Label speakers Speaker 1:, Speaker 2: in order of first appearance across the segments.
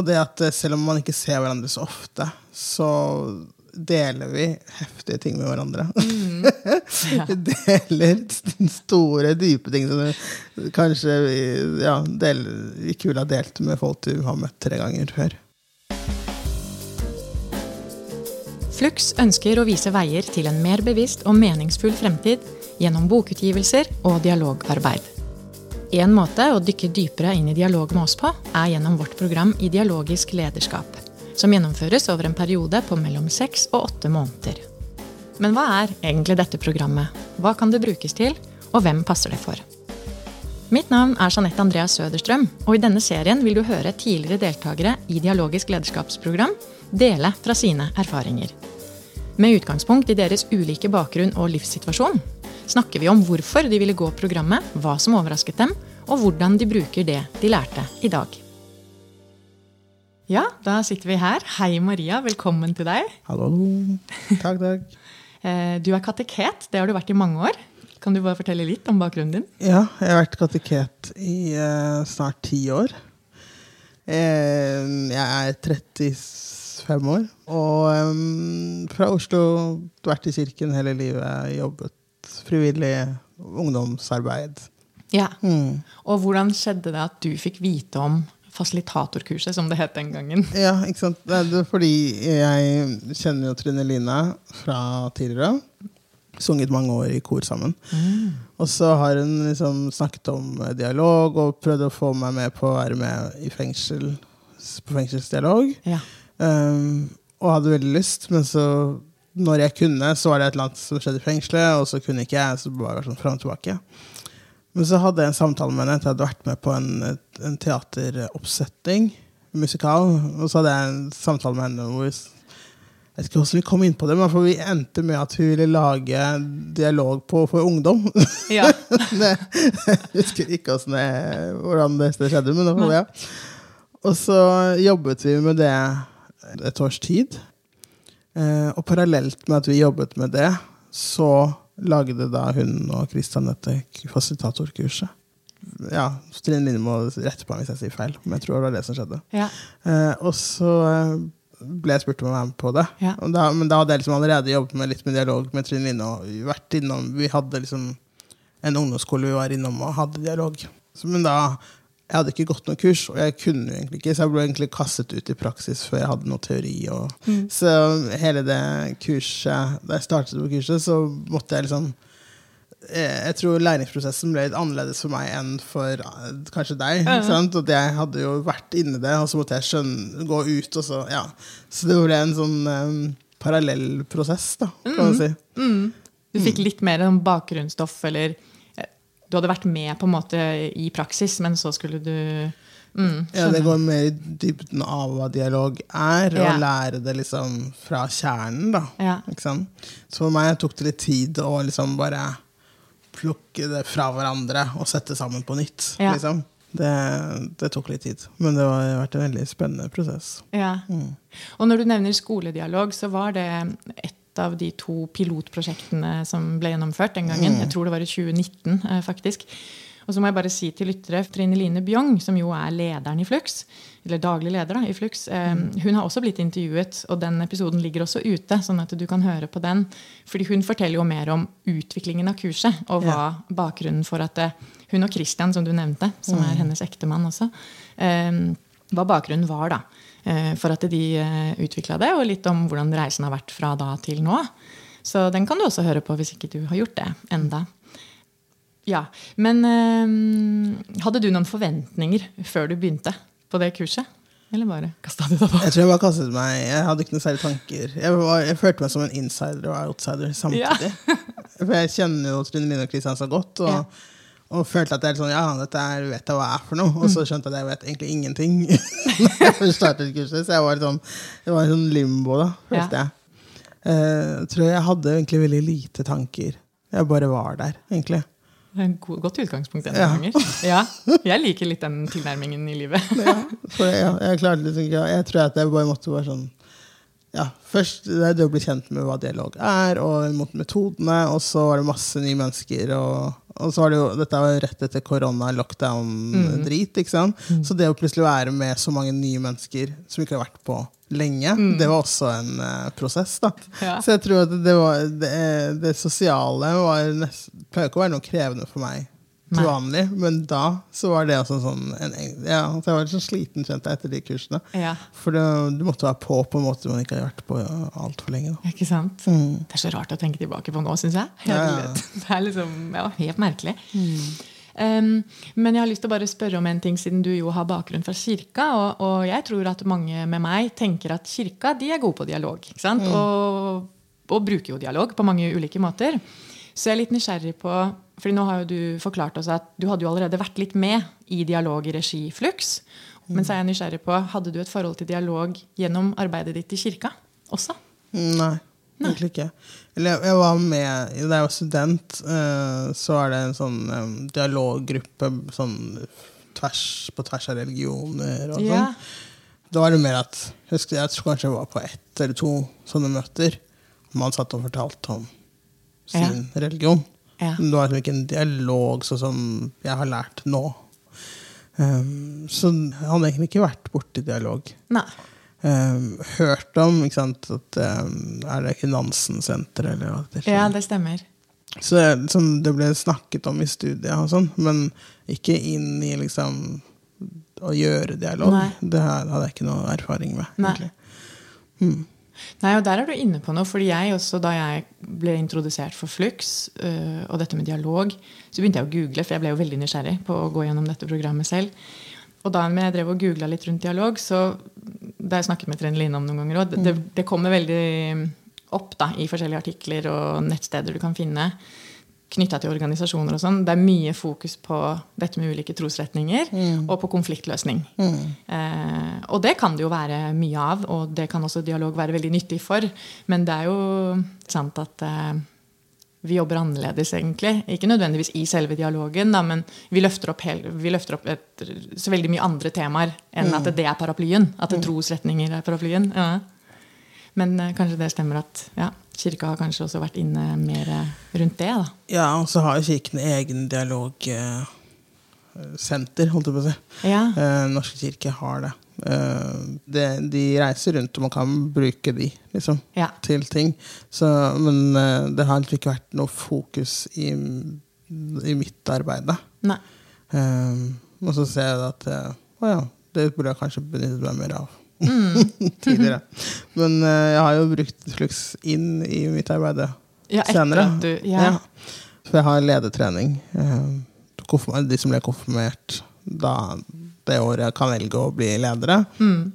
Speaker 1: Og det at eh, selv om man ikke ser hverandre så ofte, så deler vi heftige ting med hverandre. vi deler store, dype ting som du kanskje ja, deler, ikke ville ha delt med folk du har møtt tre ganger før.
Speaker 2: Flux ønsker å vise veier til en mer bevisst og meningsfull fremtid gjennom bokutgivelser og dialogarbeid. En måte å dykke dypere inn i dialog med oss på, er gjennom vårt program Ideologisk lederskap, som gjennomføres over en periode på mellom seks og åtte måneder. Men hva er egentlig dette programmet? Hva kan det brukes til, og hvem passer det for? Mitt navn er Jeanette Andreas Søderstrøm, og i denne serien vil du høre tidligere deltakere i Dialogisk lederskapsprogram dele fra sine erfaringer. Med utgangspunkt i deres ulike bakgrunn og livssituasjon snakker vi om hvorfor de ville gå programmet, hva som overrasket dem, og hvordan de bruker det de lærte i dag. Ja, da sitter vi her. Hei, Maria. Velkommen til deg.
Speaker 1: Hallo. Takk, takk.
Speaker 2: Eh, du er kateket. Det har du vært i mange år. Kan du bare fortelle litt om bakgrunnen din?
Speaker 1: Ja, jeg har vært kateket i uh, snart ti år. Uh, jeg er 35 år. Og um, fra Oslo, vært i kirken hele livet, jobbet frivillig ungdomsarbeid.
Speaker 2: Ja. Mm. Og hvordan skjedde det at du fikk vite om fasilitatorkurset, som det het den gangen?
Speaker 1: Ja, ikke sant? Det er fordi jeg kjenner jo Trine Line fra tidligere. Sunget mange år i kor sammen. Mm. Og så har hun liksom snakket om dialog og prøvd å få meg med på å være med i fengsel, på fengselsdialog. Ja. Um, og hadde veldig lyst, men så når jeg kunne, så var det et eller annet som skjedde i fengselet, og så kunne ikke jeg. så var det sånn frem og tilbake. Men så hadde jeg en samtale med henne etter jeg hadde vært med på en, en teateroppsetning, musikal. Og så hadde jeg en samtale med henne hvor jeg vet ikke hvordan vi kom inn på det, men vi endte med at hun ville lage dialog på for ungdom. Ja. det, jeg husker ikke det, hvordan det skjedde, men det var, ja. Og så jobbet vi med det et års tid. Eh, og parallelt med at vi jobbet med det, så lagde da hun og Kristian dette fasilitatorkurset. Ja, Trine Line må rette på meg hvis jeg sier feil, men jeg tror det var det som skjedde. Ja. Eh, og så eh, ble jeg spurt om å være med på det. Ja. Da, men da hadde jeg liksom allerede jobbet med litt med dialog med Trine Line. og vært innom, Vi hadde liksom en ungdomsskole vi var innom og hadde dialog. Så, men da jeg hadde ikke gått noe kurs, og jeg kunne egentlig ikke, så jeg ble egentlig kastet ut i praksis før jeg hadde noe teori. Og, mm. Så hele det kurset, da jeg startet på kurset, så måtte jeg liksom eh, jeg tror læringsprosessen ble litt annerledes for meg enn for eh, kanskje deg. Ja. Og jeg hadde jo vært inni det, og så måtte jeg skjønne, gå ut. Og så, ja. så det ble en sånn um, parallell prosess, da, kan man mm. si. Mm.
Speaker 2: Du fikk litt mer sånn bakgrunnsstoff, eller du hadde vært med på en måte i praksis, men så skulle du
Speaker 1: mm, Ja, det går mer i dybden av hva dialog er, ja. og lære det liksom fra kjernen. da. Ja. Så for meg tok det litt tid å liksom bare plukke det fra hverandre og sette sammen på nytt. Ja. liksom. Det, det, tok litt tid, men det har vært en veldig spennende prosess. Ja.
Speaker 2: Mm. Og når du nevner skoledialog, så var det et av de to pilotprosjektene som ble gjennomført den gangen. Mm. Jeg tror det var i 2019, eh, faktisk. Og så må jeg bare si til lyttere, Trine Line Bjong, som jo er lederen i Flux, eller daglig leder da, i Flux, eh, mm. hun har også blitt intervjuet, og den episoden ligger også ute, sånn at du kan høre på den. Fordi hun forteller jo mer om utviklingen av kurset, og hva bakgrunnen for at eh, hun og Christian, som du nevnte, som mm. er hennes ektemann også, hva bakgrunnen var, da. Eh, for at de eh, utvikla det, og litt om hvordan reisen har vært fra da til nå. Så den kan du også høre på hvis ikke du har gjort det enda. Ja, Men øh, hadde du noen forventninger før du begynte på det kurset? Eller bare kasta du deg på?
Speaker 1: Jeg tror jeg bare kastet meg. Jeg hadde ikke noen særlige tanker. Jeg, var, jeg, følte meg som en insider og outsider samtidig. Ja. For jeg kjenner jo Trine Line og Kristian så godt. og ja og følte at jeg sånn, ja, dette er, vet jeg hva er for noe. Og så mm. skjønte jeg at jeg vet egentlig ingenting. jeg startet kurset, Så jeg var sånn, det var en sånn limbo, da, følte ja. jeg. Uh, tror jeg hadde egentlig veldig lite tanker. Jeg bare var der, egentlig.
Speaker 2: Det er et godt utgangspunkt en ja. ganger. Ja, jeg liker litt den tilnærmingen i livet.
Speaker 1: ja, for jeg, jeg, klarte liksom ikke Jeg tror at jeg bare måtte være sånn ja, først det er det å bli kjent med hva dialog er, og mot metodene. Og så var det masse nye mennesker. Og, og så var det jo, dette var jo rett etter korona, lockdown-drit. ikke sant? Så det å plutselig være med så mange nye mennesker som ikke har vært på lenge, det var også en uh, prosess. da.
Speaker 2: Ja.
Speaker 1: Så jeg tror at det, var, det, det sosiale var nest, pleier ikke å være noe krevende for meg til vanlig, men da så var det altså sånn en, ja, Jeg var litt sånn sliten kjente jeg etter de kursene.
Speaker 2: Ja,
Speaker 1: For det, du måtte være på på en måte man ikke har vært på altfor lenge. Da.
Speaker 2: ikke sant?
Speaker 1: Mm.
Speaker 2: Det er så rart å tenke tilbake på nå, syns jeg.
Speaker 1: Ja.
Speaker 2: Det er liksom, ja, helt merkelig. Um, men jeg har lyst til å bare spørre om en ting, siden du jo har bakgrunn fra kirka. Og, og jeg tror at mange med meg tenker at kirka de er gode på dialog. Ikke sant? Og, og bruker jo dialog på mange ulike måter. Så jeg er litt nysgjerrig på fordi nå har jo du forklart oss at du hadde jo allerede vært litt med i dialog i regi Flux. Men så er jeg nysgjerrig på, hadde du et forhold til dialog gjennom arbeidet ditt i kirka også?
Speaker 1: Nei, egentlig ikke. Eller jeg, var med Da jeg var student, eh, så var det en sånn dialoggruppe sånn tvers, på tvers av religioner og sånn.
Speaker 2: Ja.
Speaker 1: Da var det mer at jeg, husker, jeg tror kanskje jeg var på ett eller to sånne møter. Man satt og fortalte om sin religion.
Speaker 2: Ja.
Speaker 1: Det var liksom ikke en dialog sånn som jeg har lært nå. Um, så jeg hadde egentlig ikke vært borti dialog.
Speaker 2: Nei.
Speaker 1: Um, hørt om ikke sant, at um, Er det ikke Nansen-senteret, eller hva det
Speaker 2: Ja, det stemmer.
Speaker 1: Så det, liksom, det ble snakket om i studiet, og sånn, men ikke inn i liksom å gjøre dialog.
Speaker 2: Nei.
Speaker 1: Det her hadde jeg ikke noe erfaring med.
Speaker 2: Nei.
Speaker 1: egentlig.
Speaker 2: Nei, og Der er du inne på noe. fordi jeg også, Da jeg ble introdusert for Flux uh, og dette med dialog, så begynte jeg å google, for jeg ble jo veldig nysgjerrig på å gå gjennom dette programmet selv. Og da jeg drev og googla litt rundt dialog, så det har jeg snakket med Trine Line om noen ganger òg, det, det kommer veldig opp da, i forskjellige artikler og nettsteder du kan finne knytta til organisasjoner og sånn. Det er mye fokus på dette med ulike trosretninger og på konfliktløsning. Eh, og det kan det jo være mye av, og det kan også dialog være veldig nyttig for. Men det er jo sant at eh, vi jobber annerledes, egentlig. Ikke nødvendigvis i selve dialogen, da, men vi løfter opp, hel, vi løfter opp et, så veldig mye andre temaer enn at det er paraplyen. At det trosretninger er paraplyen. Ja. Men eh, kanskje det stemmer at ja, kirka har kanskje også vært inne mer rundt det. da.
Speaker 1: Ja, og så har jo Kirken egen dialogsenter, holdt jeg på å si.
Speaker 2: Ja.
Speaker 1: Eh, Norske kirke har det. Eh, det. De reiser rundt, og man kan bruke de liksom,
Speaker 2: Ja.
Speaker 1: til ting. Så, men eh, det har ikke vært noe fokus i, i mitt arbeid. Da.
Speaker 2: Nei.
Speaker 1: Og så ser jeg at å ja, det burde jeg kanskje benyttet meg mer av.
Speaker 2: Mm.
Speaker 1: tidligere. Men uh, jeg har jo brukt Flux inn i mitt arbeid
Speaker 2: Ja,
Speaker 1: senere.
Speaker 2: du ja.
Speaker 1: For jeg har ledertrening. Uh, De som ble konfirmert da, det året kan velge å bli ledere.
Speaker 2: Mm.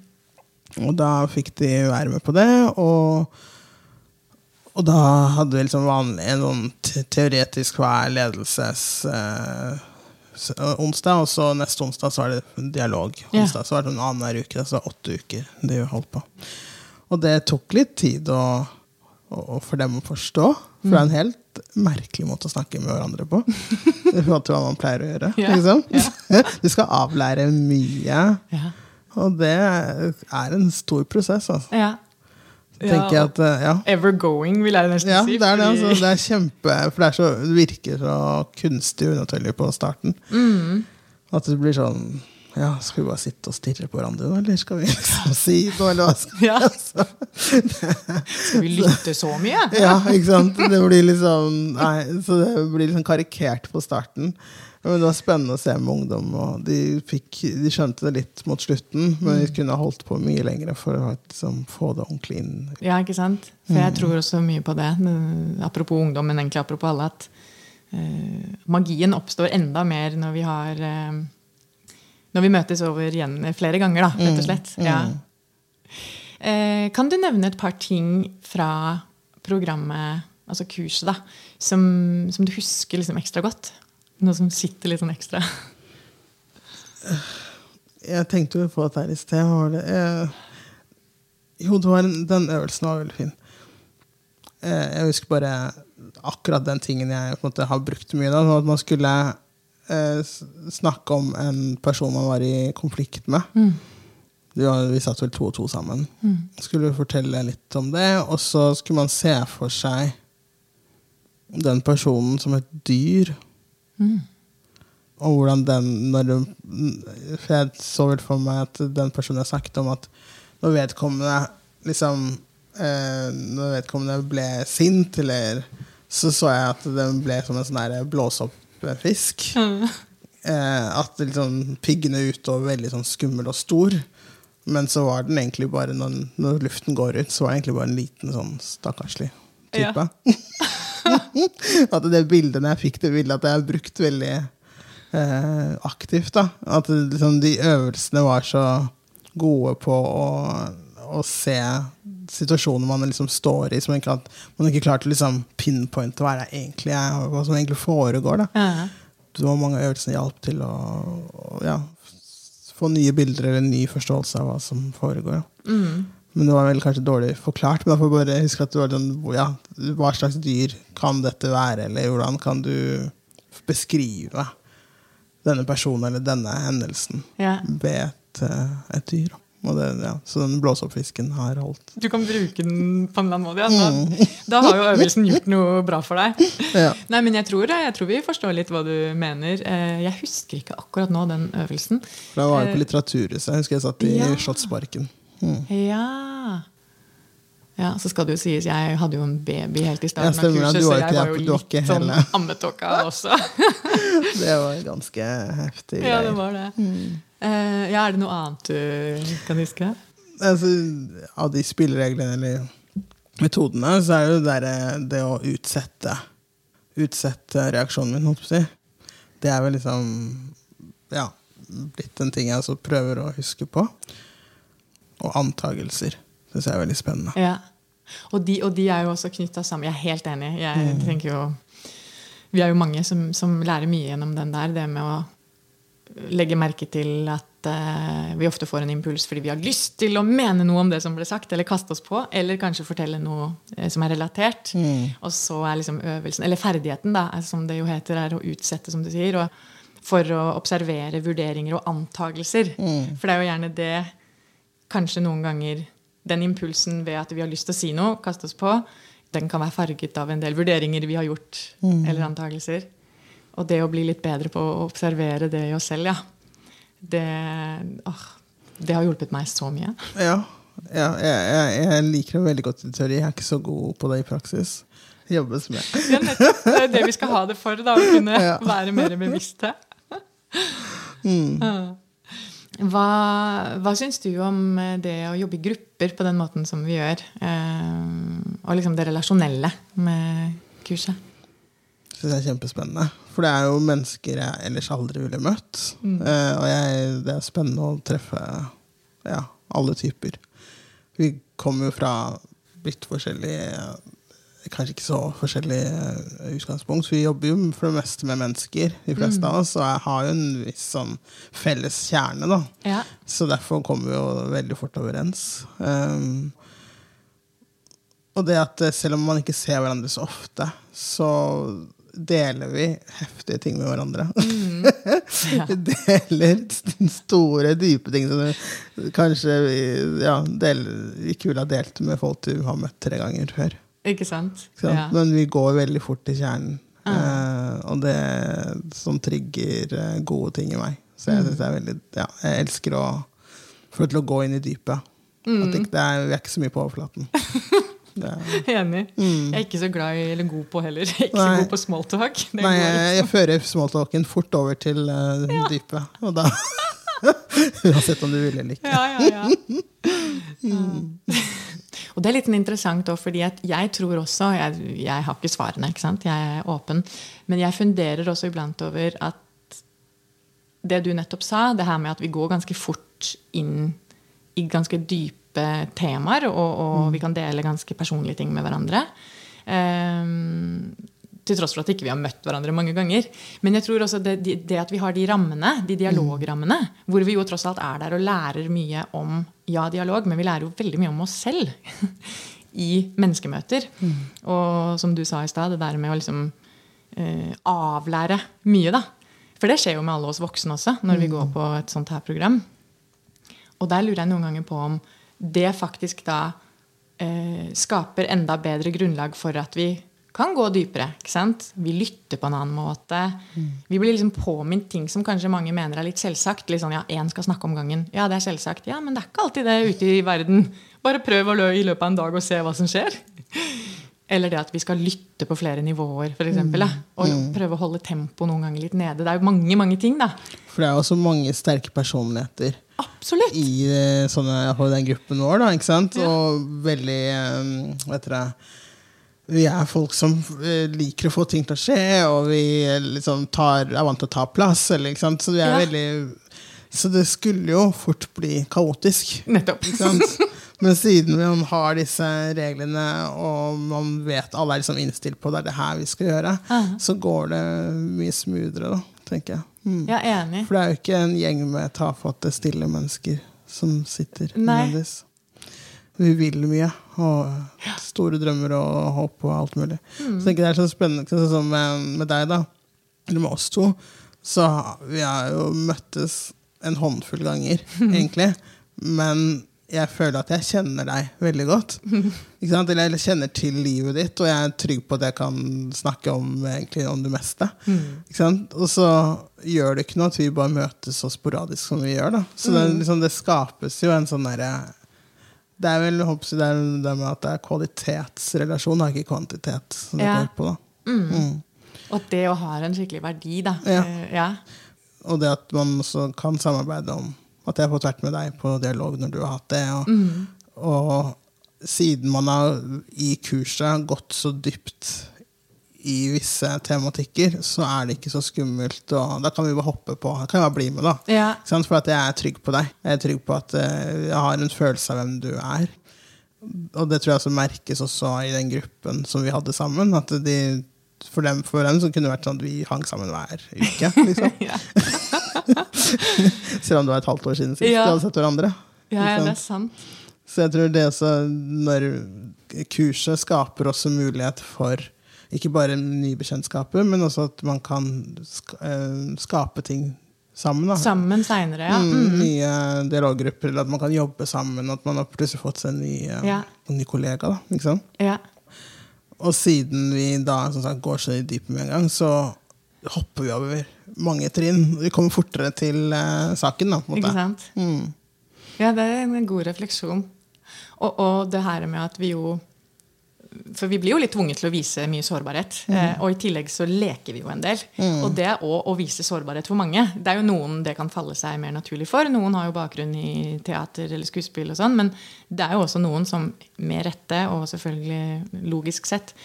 Speaker 1: Og da fikk de være med på det. Og, og da hadde vi liksom vanlig en sånn teoretisk hver ledelses s- onsdag, og så neste onsdag så var det dialog.
Speaker 2: Ja.
Speaker 1: Så er det en annenhver uke. Så åtte uker de holdt på. Og det tok litt tid å, å, for dem å forstå. For det er en helt merkelig måte å snakke med hverandre på. I forhold til hva man pleier å gjøre.
Speaker 2: Ja.
Speaker 1: Liksom. Du skal avlære mye.
Speaker 2: Ja.
Speaker 1: Og det er en stor prosess, altså.
Speaker 2: ja.
Speaker 1: Tenker jeg at, eh, ja.
Speaker 2: Ever going, vil jeg nesten
Speaker 1: ja,
Speaker 2: si.
Speaker 1: det er det. Altså, det er kjempe For det, så, det virker så kunstig og unaturlig på starten.
Speaker 2: Mm.
Speaker 1: At det blir sånn Ja, skal vi bare sitte og stirre på hverandre, da? eller skal vi liksom si noe, eller hva
Speaker 2: Ja.
Speaker 1: altså,
Speaker 2: Skal vi lytte så mye?
Speaker 1: Ja, ikke sant? Det blir liksom Nei, så det blir liksom karikert på starten. Men det var spennende å se med ungdom, og de, fikk, de skjønte det litt mot slutten. Men vi kunne holdt på mye lenger for å liksom, få det ordentlig inn.
Speaker 2: Ja, ikke sant? For jeg tror også mye på det. Apropos ungdom, men egentlig apropos alle, at uh, magien oppstår enda mer når vi har uh, Når vi møtes over igjen flere ganger, da, rett og slett. Ja. Uh, kan du nevne et par ting fra programmet, altså kurset, da, som, som du husker liksom ekstra godt? Noe som sitter litt sånn ekstra?
Speaker 1: Jeg tenkte jo på dette her i sted. Var det? Eh, jo, det var en, den øvelsen var veldig fin. Eh, jeg husker bare akkurat den tingen jeg måte, har brukt mye. Da, at man skulle eh, snakke om en person man var i konflikt med. Vi, var, vi satt vel to og to sammen. Skulle fortelle litt om det, og så skulle man se for seg den personen som et dyr. Og hvordan den når du, For jeg så vel for meg at den personen jeg snakket om, at når vedkommende liksom eh, Når vedkommende ble sint, eller så så jeg at den ble som en sånn blåsoppfisk. blåse opp-fisk. Eh, at liksom piggene ute og veldig sånn skummel og stor. Men så var den egentlig bare, når, når luften går ut, så var det egentlig bare en liten sånn stakkarslig type. at det bildet jeg fikk det bildet, at jeg har brukt veldig eh, aktivt. da At liksom, de øvelsene var så gode på å, å se situasjoner man liksom står i, som ikke, at man ikke klarte å liksom pinpointe hva det egentlig er, hva som egentlig foregår. da
Speaker 2: Ja.
Speaker 1: det var mange øvelser hjalp til å, å ja, få nye bilder eller en ny forståelse av hva som foregår.
Speaker 2: Mm.
Speaker 1: Men det var vel kanskje dårlig forklart. Men da får jeg bare huske at det var sånn, ja, hva slags dyr kan dette være, eller hvordan kan du beskrive denne personen eller denne hendelsen
Speaker 2: Ja.
Speaker 1: ved et, eh, et dyr. Og det, ja, så den blåsoppfisken har holdt.
Speaker 2: Du kan bruke den på en eller annen måte. Ja. Da, da har jo øvelsen gjort noe bra for deg.
Speaker 1: Ja.
Speaker 2: Nei, men jeg tror, jeg tror vi forstår litt hva du mener. Eh, Jeg husker ikke akkurat nå den øvelsen.
Speaker 1: Da var jeg på Litteraturhuset. Jeg husker jeg satt i
Speaker 2: Ja.
Speaker 1: Slottsparken. Mm.
Speaker 2: Ja. ja, Så skal det jo sies, jeg hadde jo en baby helt i starten av kurset, så jeg var jo litt sånn ammetåka også.
Speaker 1: Det var ganske heftig.
Speaker 2: Ja, det var det. Eh, Ja, Er det noe annet du kan huske?
Speaker 1: altså, av de spillereglene eller metodene, så er det jo det, der, det å utsette Utsette reaksjonen min, holdt på å si. Det er vel liksom ja, blitt en ting jeg også prøver å huske på. Og antagelser syns jeg er veldig spennende.
Speaker 2: Ja. Og de, og de er jo også knytta sammen. Jeg er helt enig. Jeg tenker jo Vi er jo mange som, som lærer mye gjennom den der. Det med å legge merke til at uh, vi ofte får en impuls fordi vi har lyst til å mene noe om det som ble sagt, eller kaste oss på, eller kanskje fortelle noe uh, som er relatert. Og så er liksom øvelsen, eller ferdigheten, da, som det jo heter, er å utsette, som du sier. og for å observere vurderinger og antagelser. For det er jo gjerne det kanskje noen ganger den impulsen ved at vi har lyst til å si noe, kaste oss på, den kan være farget av en del vurderinger vi har gjort, eller antakelser. Og det å bli litt bedre på å observere det i oss selv, ja. Det, åh, det har hjulpet meg så mye.
Speaker 1: Ja, ja jeg, jeg, jeg liker det veldig godt i teori. Jeg er ikke så god på det i praksis. Det jobbes med.
Speaker 2: Ja. Det er det vi skal ha det for, da, å kunne
Speaker 1: Ja.
Speaker 2: være mer bevisste. Ja. Hva, hva syns du om det å jobbe i grupper på den måten som vi gjør? Eh, og liksom det relasjonelle med kurset?
Speaker 1: synes jeg er kjempespennende. For det er jo mennesker jeg ellers aldri ville møtt. Eh, og jeg, det er spennende å treffe ja, alle typer. Vi kommer jo fra litt forskjellige Kanskje ikke så forskjellige eh, utgangspunkt. Vi jobber jo for det meste med mennesker, de fleste av oss. Og jeg har jo en viss sånn felles kjerne, da.
Speaker 2: Ja.
Speaker 1: Så derfor kommer vi jo veldig fort overens. Um, og det at eh, selv om man ikke ser hverandre så ofte, så deler vi heftige ting med hverandre. vi deler st- store, dype ting som du kanskje vi, ja, deler, ikke ville ha delt med folk du har møtt tre ganger før.
Speaker 2: Ikke sant?
Speaker 1: Ikke sant?
Speaker 2: Ja.
Speaker 1: Men vi går veldig fort til kjernen. Eh, og det som trigger eh, gode ting i meg. Så jeg mm. er veldig ja, Jeg elsker å få lov til å gå inn i dypet. At ikke, det er, vi er ikke så mye på overflaten. Det er,
Speaker 2: Enig. Jeg er ikke så glad i, eller god på heller. Jeg er ikke
Speaker 1: Nei.
Speaker 2: så god på smalltalk.
Speaker 1: Nei, jeg, jeg
Speaker 2: liksom.
Speaker 1: fører smalltalken fort over til uh, dypet. Og da Uansett om du vil eller ikke.
Speaker 2: Ja, ja, ja. Og det er litt interessant òg, fordi jeg tror også jeg, jeg har ikke svarene, ikke sant? jeg er åpen. Men jeg funderer også iblant over at det du nettopp sa, det her med at vi går ganske fort inn i ganske dype temaer, og, og vi kan dele ganske personlige ting med hverandre. Ehm, til tross for at ikke vi har møtt hverandre mange ganger. Men jeg tror også det, det at vi har de rammene, de dialogrammene, hvor vi jo tross alt er der og lærer mye om ja, dialog, men vi lærer jo veldig mye om oss selv i menneskemøter. Og som du sa i stad, det der med å liksom eh, avlære mye, da. For det skjer jo med alle oss voksne også, når vi går på et sånt her program. Og der lurer jeg noen ganger på om det faktisk da eh, skaper enda bedre grunnlag for at vi kan gå dypere. ikke sant? Vi lytter på en annen måte. Mm. Vi blir liksom påminnet ting som kanskje mange mener er litt selvsagt. Litt sånn, ja, én skal snakke om gangen. Ja, det er selvsagt. Ja, men det er ikke alltid det ute i verden. Bare prøv å lø i løpet av en dag og se hva som skjer. Eller det at vi skal lytte på flere nivåer, f.eks. Mm. Og mm. prøve å holde tempoet noen ganger litt nede. Det er jo mange mange ting. da.
Speaker 1: For det er også mange sterke personligheter
Speaker 2: Absolutt.
Speaker 1: i eh, sånne, den gruppen vår. da, ikke sant? Ja. Og veldig um, vet dere, Vi er folk som eh, liker å få ting til å skje, og vi liksom tar, er vant til å ta plass. Eller, ikke sant? Så vi er ja. veldig så det skulle jo fort bli kaotisk.
Speaker 2: Nettopp.
Speaker 1: Men siden man har disse reglene, og man vet alle er liksom innstilt på det er det her vi skal gjøre, uh så går det mye smoothere, da, tenker jeg.
Speaker 2: Mm. Ja, enig.
Speaker 1: For det er jo ikke en gjeng med tafatte, stille mennesker som sitter nødvendigvis. Vi vil mye, og store drømmer og håp og alt mulig. Mm. Så det er så spennende sånn som med, med deg, da, eller med oss to. Så vi har jo møttes en håndfull ganger, egentlig. Men jeg føler at jeg kjenner deg veldig godt. Ikke sant? Eller jeg kjenner til livet ditt, og jeg er trygg på at jeg kan snakke om, egentlig, om det meste. Mm. Og så gjør det ikke noe at vi bare møtes så sporadisk som vi gjør. Da. Så det, mm. liksom, det, skapes jo en sånn derre Det er vel hoppsi, det, det med at det er kvalitetsrelasjon, og ikke kvantitet. Som det ja. går på, da. Mm.
Speaker 2: Mm. Og det å ha en skikkelig verdi, da. Ja. Uh, ja.
Speaker 1: Og det at man også kan samarbeide om at jeg har fått vært med deg på dialog når du har hatt det. Og, mm. og siden man har i kurset gått så dypt i visse tematikker, så er det ikke så skummelt. Og da kan vi bare hoppe på. Da kan vi bare bli med, da. Ja. For at jeg er trygg på deg. Jeg er trygg på at eh, jeg har en følelse av hvem du er. Og det tror jeg også merkes også i den gruppen som vi hadde sammen. At de for dem, for dem så kunne det vært sånn at vi hang sammen hver uke. Liksom. Selv om det var et halvt år siden sist ja. vi hadde sett hverandre.
Speaker 2: Ja, ja, det er sant.
Speaker 1: Så jeg tror det også, når kurset skaper også mulighet for ikke bare nye bekjentskaper, men også at man kan eh, skape ting sammen. Da.
Speaker 2: Sammen seinere, ja.
Speaker 1: Mm, mm. Nye dialoggrupper, eller at man kan jobbe sammen. At man har plutselig fått seg en ny, ja. en ny kollega. Da, ikke sant? Ja. Og siden vi da sagt, går så dypt med en gang, så hopper vi over mange trinn. Vi kommer fortere til uh, saken. Da,
Speaker 2: Ikke sant? Mm. Ja, det er en god refleksjon. Og, og, det her med at vi jo For vi blir jo litt tvunget til å vise mye sårbarhet. Mm. Eh, og i tillegg så leker vi jo en del. Mm. Og det òg å vise sårbarhet for mange. Det er jo noen det kan falle seg mer naturlig for. Noen har jo bakgrunn i teater eller skuespill og sånn. Men det er jo også noen som med rette, og selvfølgelig logisk sett,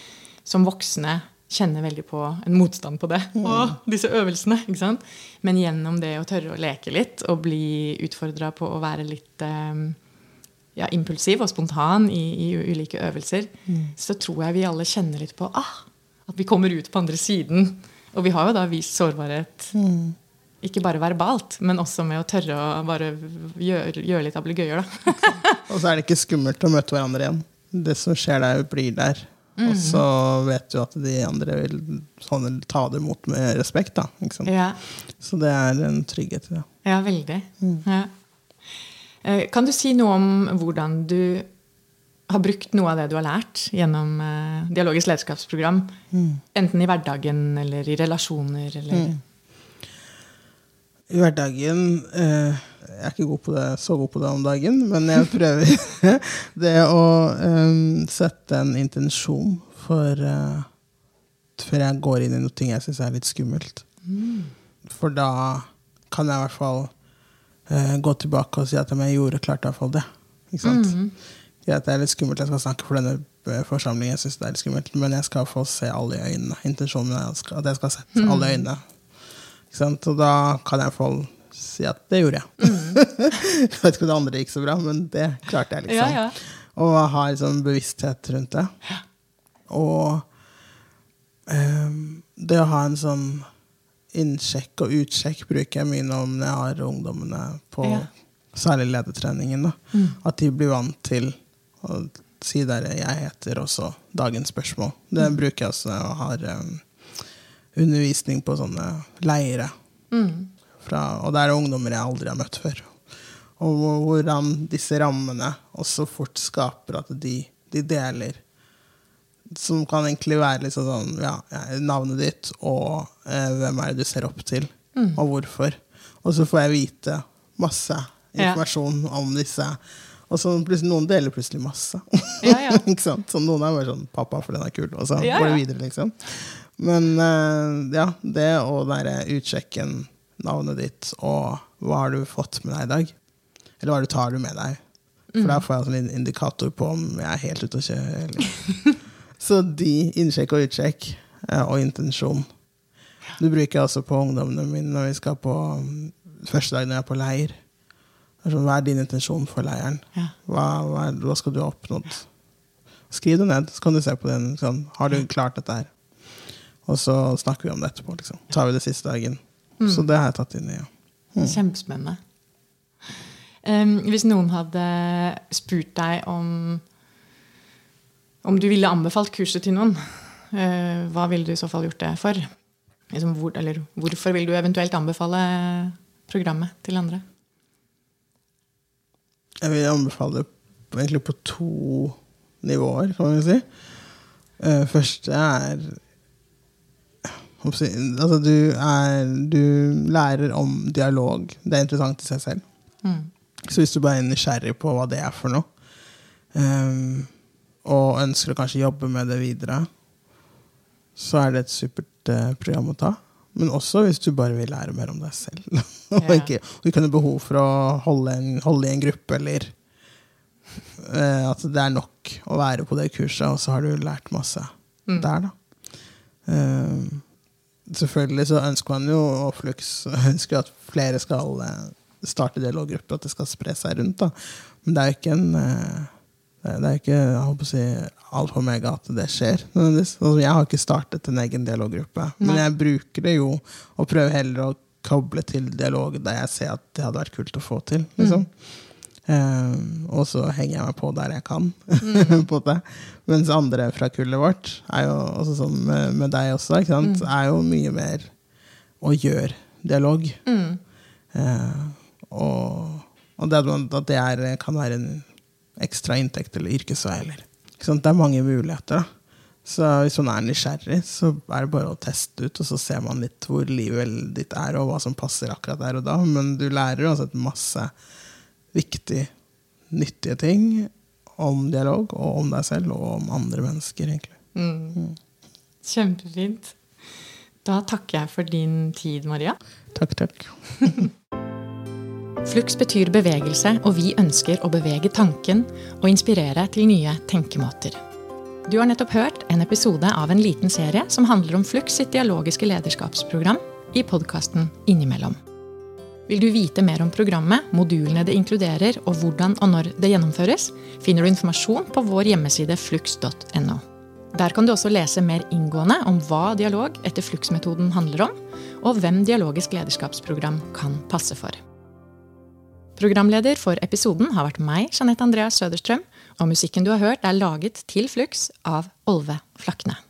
Speaker 2: som voksne kjenner veldig på en motstand på det. Mm. Og disse øvelsene. ikke sant? Men gjennom det å tørre å leke litt og bli utfordra på å være litt um, ja, impulsiv og spontan i, i ulike øvelser, mm. så tror jeg vi alle kjenner litt på ah, at vi kommer ut på andre siden. Og vi har jo da vist sårbarhet. Mm. Ikke bare verbalt, men også med å tørre å bare gjøre, gjøre litt ablegøyer.
Speaker 1: og så er det ikke skummelt å møte hverandre igjen. Det som skjer der, blir der. Mm. Og så vet du at de andre vil sånn, ta det imot med respekt. Da, ja. Så det er en trygghet i det.
Speaker 2: Ja, veldig. Mm. Ja. Eh, kan du si noe om hvordan du har brukt noe av det du har lært gjennom uh, dialogisk lederskapsprogram? Mm. Enten i hverdagen eller i relasjoner? Eller? Mm.
Speaker 1: I hverdagen eh, Jeg er ikke god det, så god på det om dagen, men jeg prøver det å eh, sette en intensjon for eh, før jeg går inn i noe jeg syns er litt skummelt. Mm. For da kan jeg i hvert fall uh, gå tilbake og si at jeg gjorde klart iallfall det. Ikke sant? Mm. Ja, det er litt skummelt, jeg skal snakke for denne forsamlingen, jeg synes det er litt skummelt, men jeg skal få se alle i øynene. Intensjonen er at jeg skal ha sett mm. alle i øynene. Og da kan jeg iallfall si at det gjorde jeg. Mm. jeg vet ikke om det andre gikk så bra, men det klarte jeg, liksom. Ja, ja. Og ha en sånn bevissthet rundt det. Og um, det å ha en sånn innsjekk og utsjekk bruker jeg mye når jeg har ungdommene på ja. særlig ledertreningen. Mm. At de blir vant til å si der 'jeg heter', også dagens spørsmål. Det mm. bruker jeg også når jeg har um, undervisning på sånne leire. Mm. Fra, og det er ungdommer jeg aldri har møtt før. Og hvordan disse rammene også fort skaper at de, de deler. Som kan egentlig være liksom sånn ja, ja, navnet ditt og eh, hvem er det du ser opp til, og hvorfor. Og så får jeg vite masse
Speaker 2: Ja.
Speaker 1: informasjon om disse. Og så plutselig, noen deler plutselig masse.
Speaker 2: Ja, ja.
Speaker 1: Så noen er bare sånn 'pappa, for den er kul', og så
Speaker 2: Ja,
Speaker 1: går det videre, liksom. Men eh, ja, det å være utsjekken navnet ditt, og hva har du fått med deg i dag? Eller hva du tar du med deg? For da får jeg altså en indikator på om jeg er helt ute å kjøre. Eller. Så de, innsjekk og utsjekk, eh, og intensjon. Du bruker jeg også på ungdommene mine når vi skal på mm, første dag når jeg er på leir. Sånn, Hva er din intensjon for leiren? Hva, hva, hva skal du ha oppnådd? Skriv det ned, så kan du se på den. Sånn, har du klart dette her? Og så snakker vi om det etterpå. Liksom. tar vi det siste dagen. Så det har jeg tatt inn i. Ja.
Speaker 2: Kjempespennende. Um, hvis noen hadde spurt deg om om du ville anbefalt kurset til noen, eh, hva ville du i så fall gjort det for? Liksom, hvor, eller hvorfor vil du eventuelt anbefale programmet til andre?
Speaker 1: Jeg vil anbefale det egentlig på to nivåer, kan man si. Uh, første er Altså, du, er, du lærer om dialog. Det er interessant i seg selv.
Speaker 2: Mm.
Speaker 1: Så hvis du bare er nysgjerrig på hva det er for noe, ehm, og ønsker å kanskje jobbe med det videre, så er det et supert eh, program å ta. Men også hvis du bare vil lære mer om deg selv. og, ikke, og ikke har behov for å holde, en, holde i en gruppe, eller eh, at det er nok å være på det kurset, og så har du lært masse
Speaker 2: Mm.
Speaker 1: der, da. Ehm, selvfølgelig så ønsker man jo, og Flux ønsker at flere skal eh, starte dialoggrupper, at det skal spre seg rundt. da. Men det er jo ikke en eh, det er ikke jeg håper å si, alt for meg at det skjer. Altså, jeg har ikke startet en egen dialoggruppe, men jeg bruker det jo og prøver heller å koble til dialog der jeg ser at det hadde vært kult å få til. liksom. Eh, og så henger jeg meg på der jeg kan. på det. Mens andre fra kullet vårt, er jo, også sånn med, med deg også, ikke sant? er jo mye mer å gjøre dialog.
Speaker 2: Mm.
Speaker 1: Eh, og, og det, at man- at det er, kan være en ekstra inntekt eller yrkesvei. Eller, ikke sant? Det er mange muligheter. da. Så hvis man er nysgjerrig, så er det bare å teste ut, og så ser man litt hvor livet ditt er, og hva som passer akkurat der og da. Men du lærer uansett masse viktige, nyttige ting om dialog, og om deg selv, og om andre mennesker, egentlig.
Speaker 2: Mm. Kjempefint. Da takker jeg for din tid, Maria.
Speaker 1: Takk, takk.
Speaker 2: Flux betyr bevegelse, og vi ønsker å bevege tanken og inspirere til nye tenkemåter. Du har nettopp hørt en episode av en liten serie som handler om Flux sitt dialogiske lederskapsprogram i podkasten Innimellom. Vil du vite mer om programmet, modulene det inkluderer og hvordan og når det gjennomføres, finner du informasjon på vår hjemmeside flux.no. Der kan du også lese mer inngående om hva dialog etter Flux-metoden handler om, og hvem dialogisk lederskapsprogram kan passe for. Programleder for episoden har vært meg, Jeanette Andreas Søderstrøm, og musikken du har hørt er laget til Flux av Olve Flakne.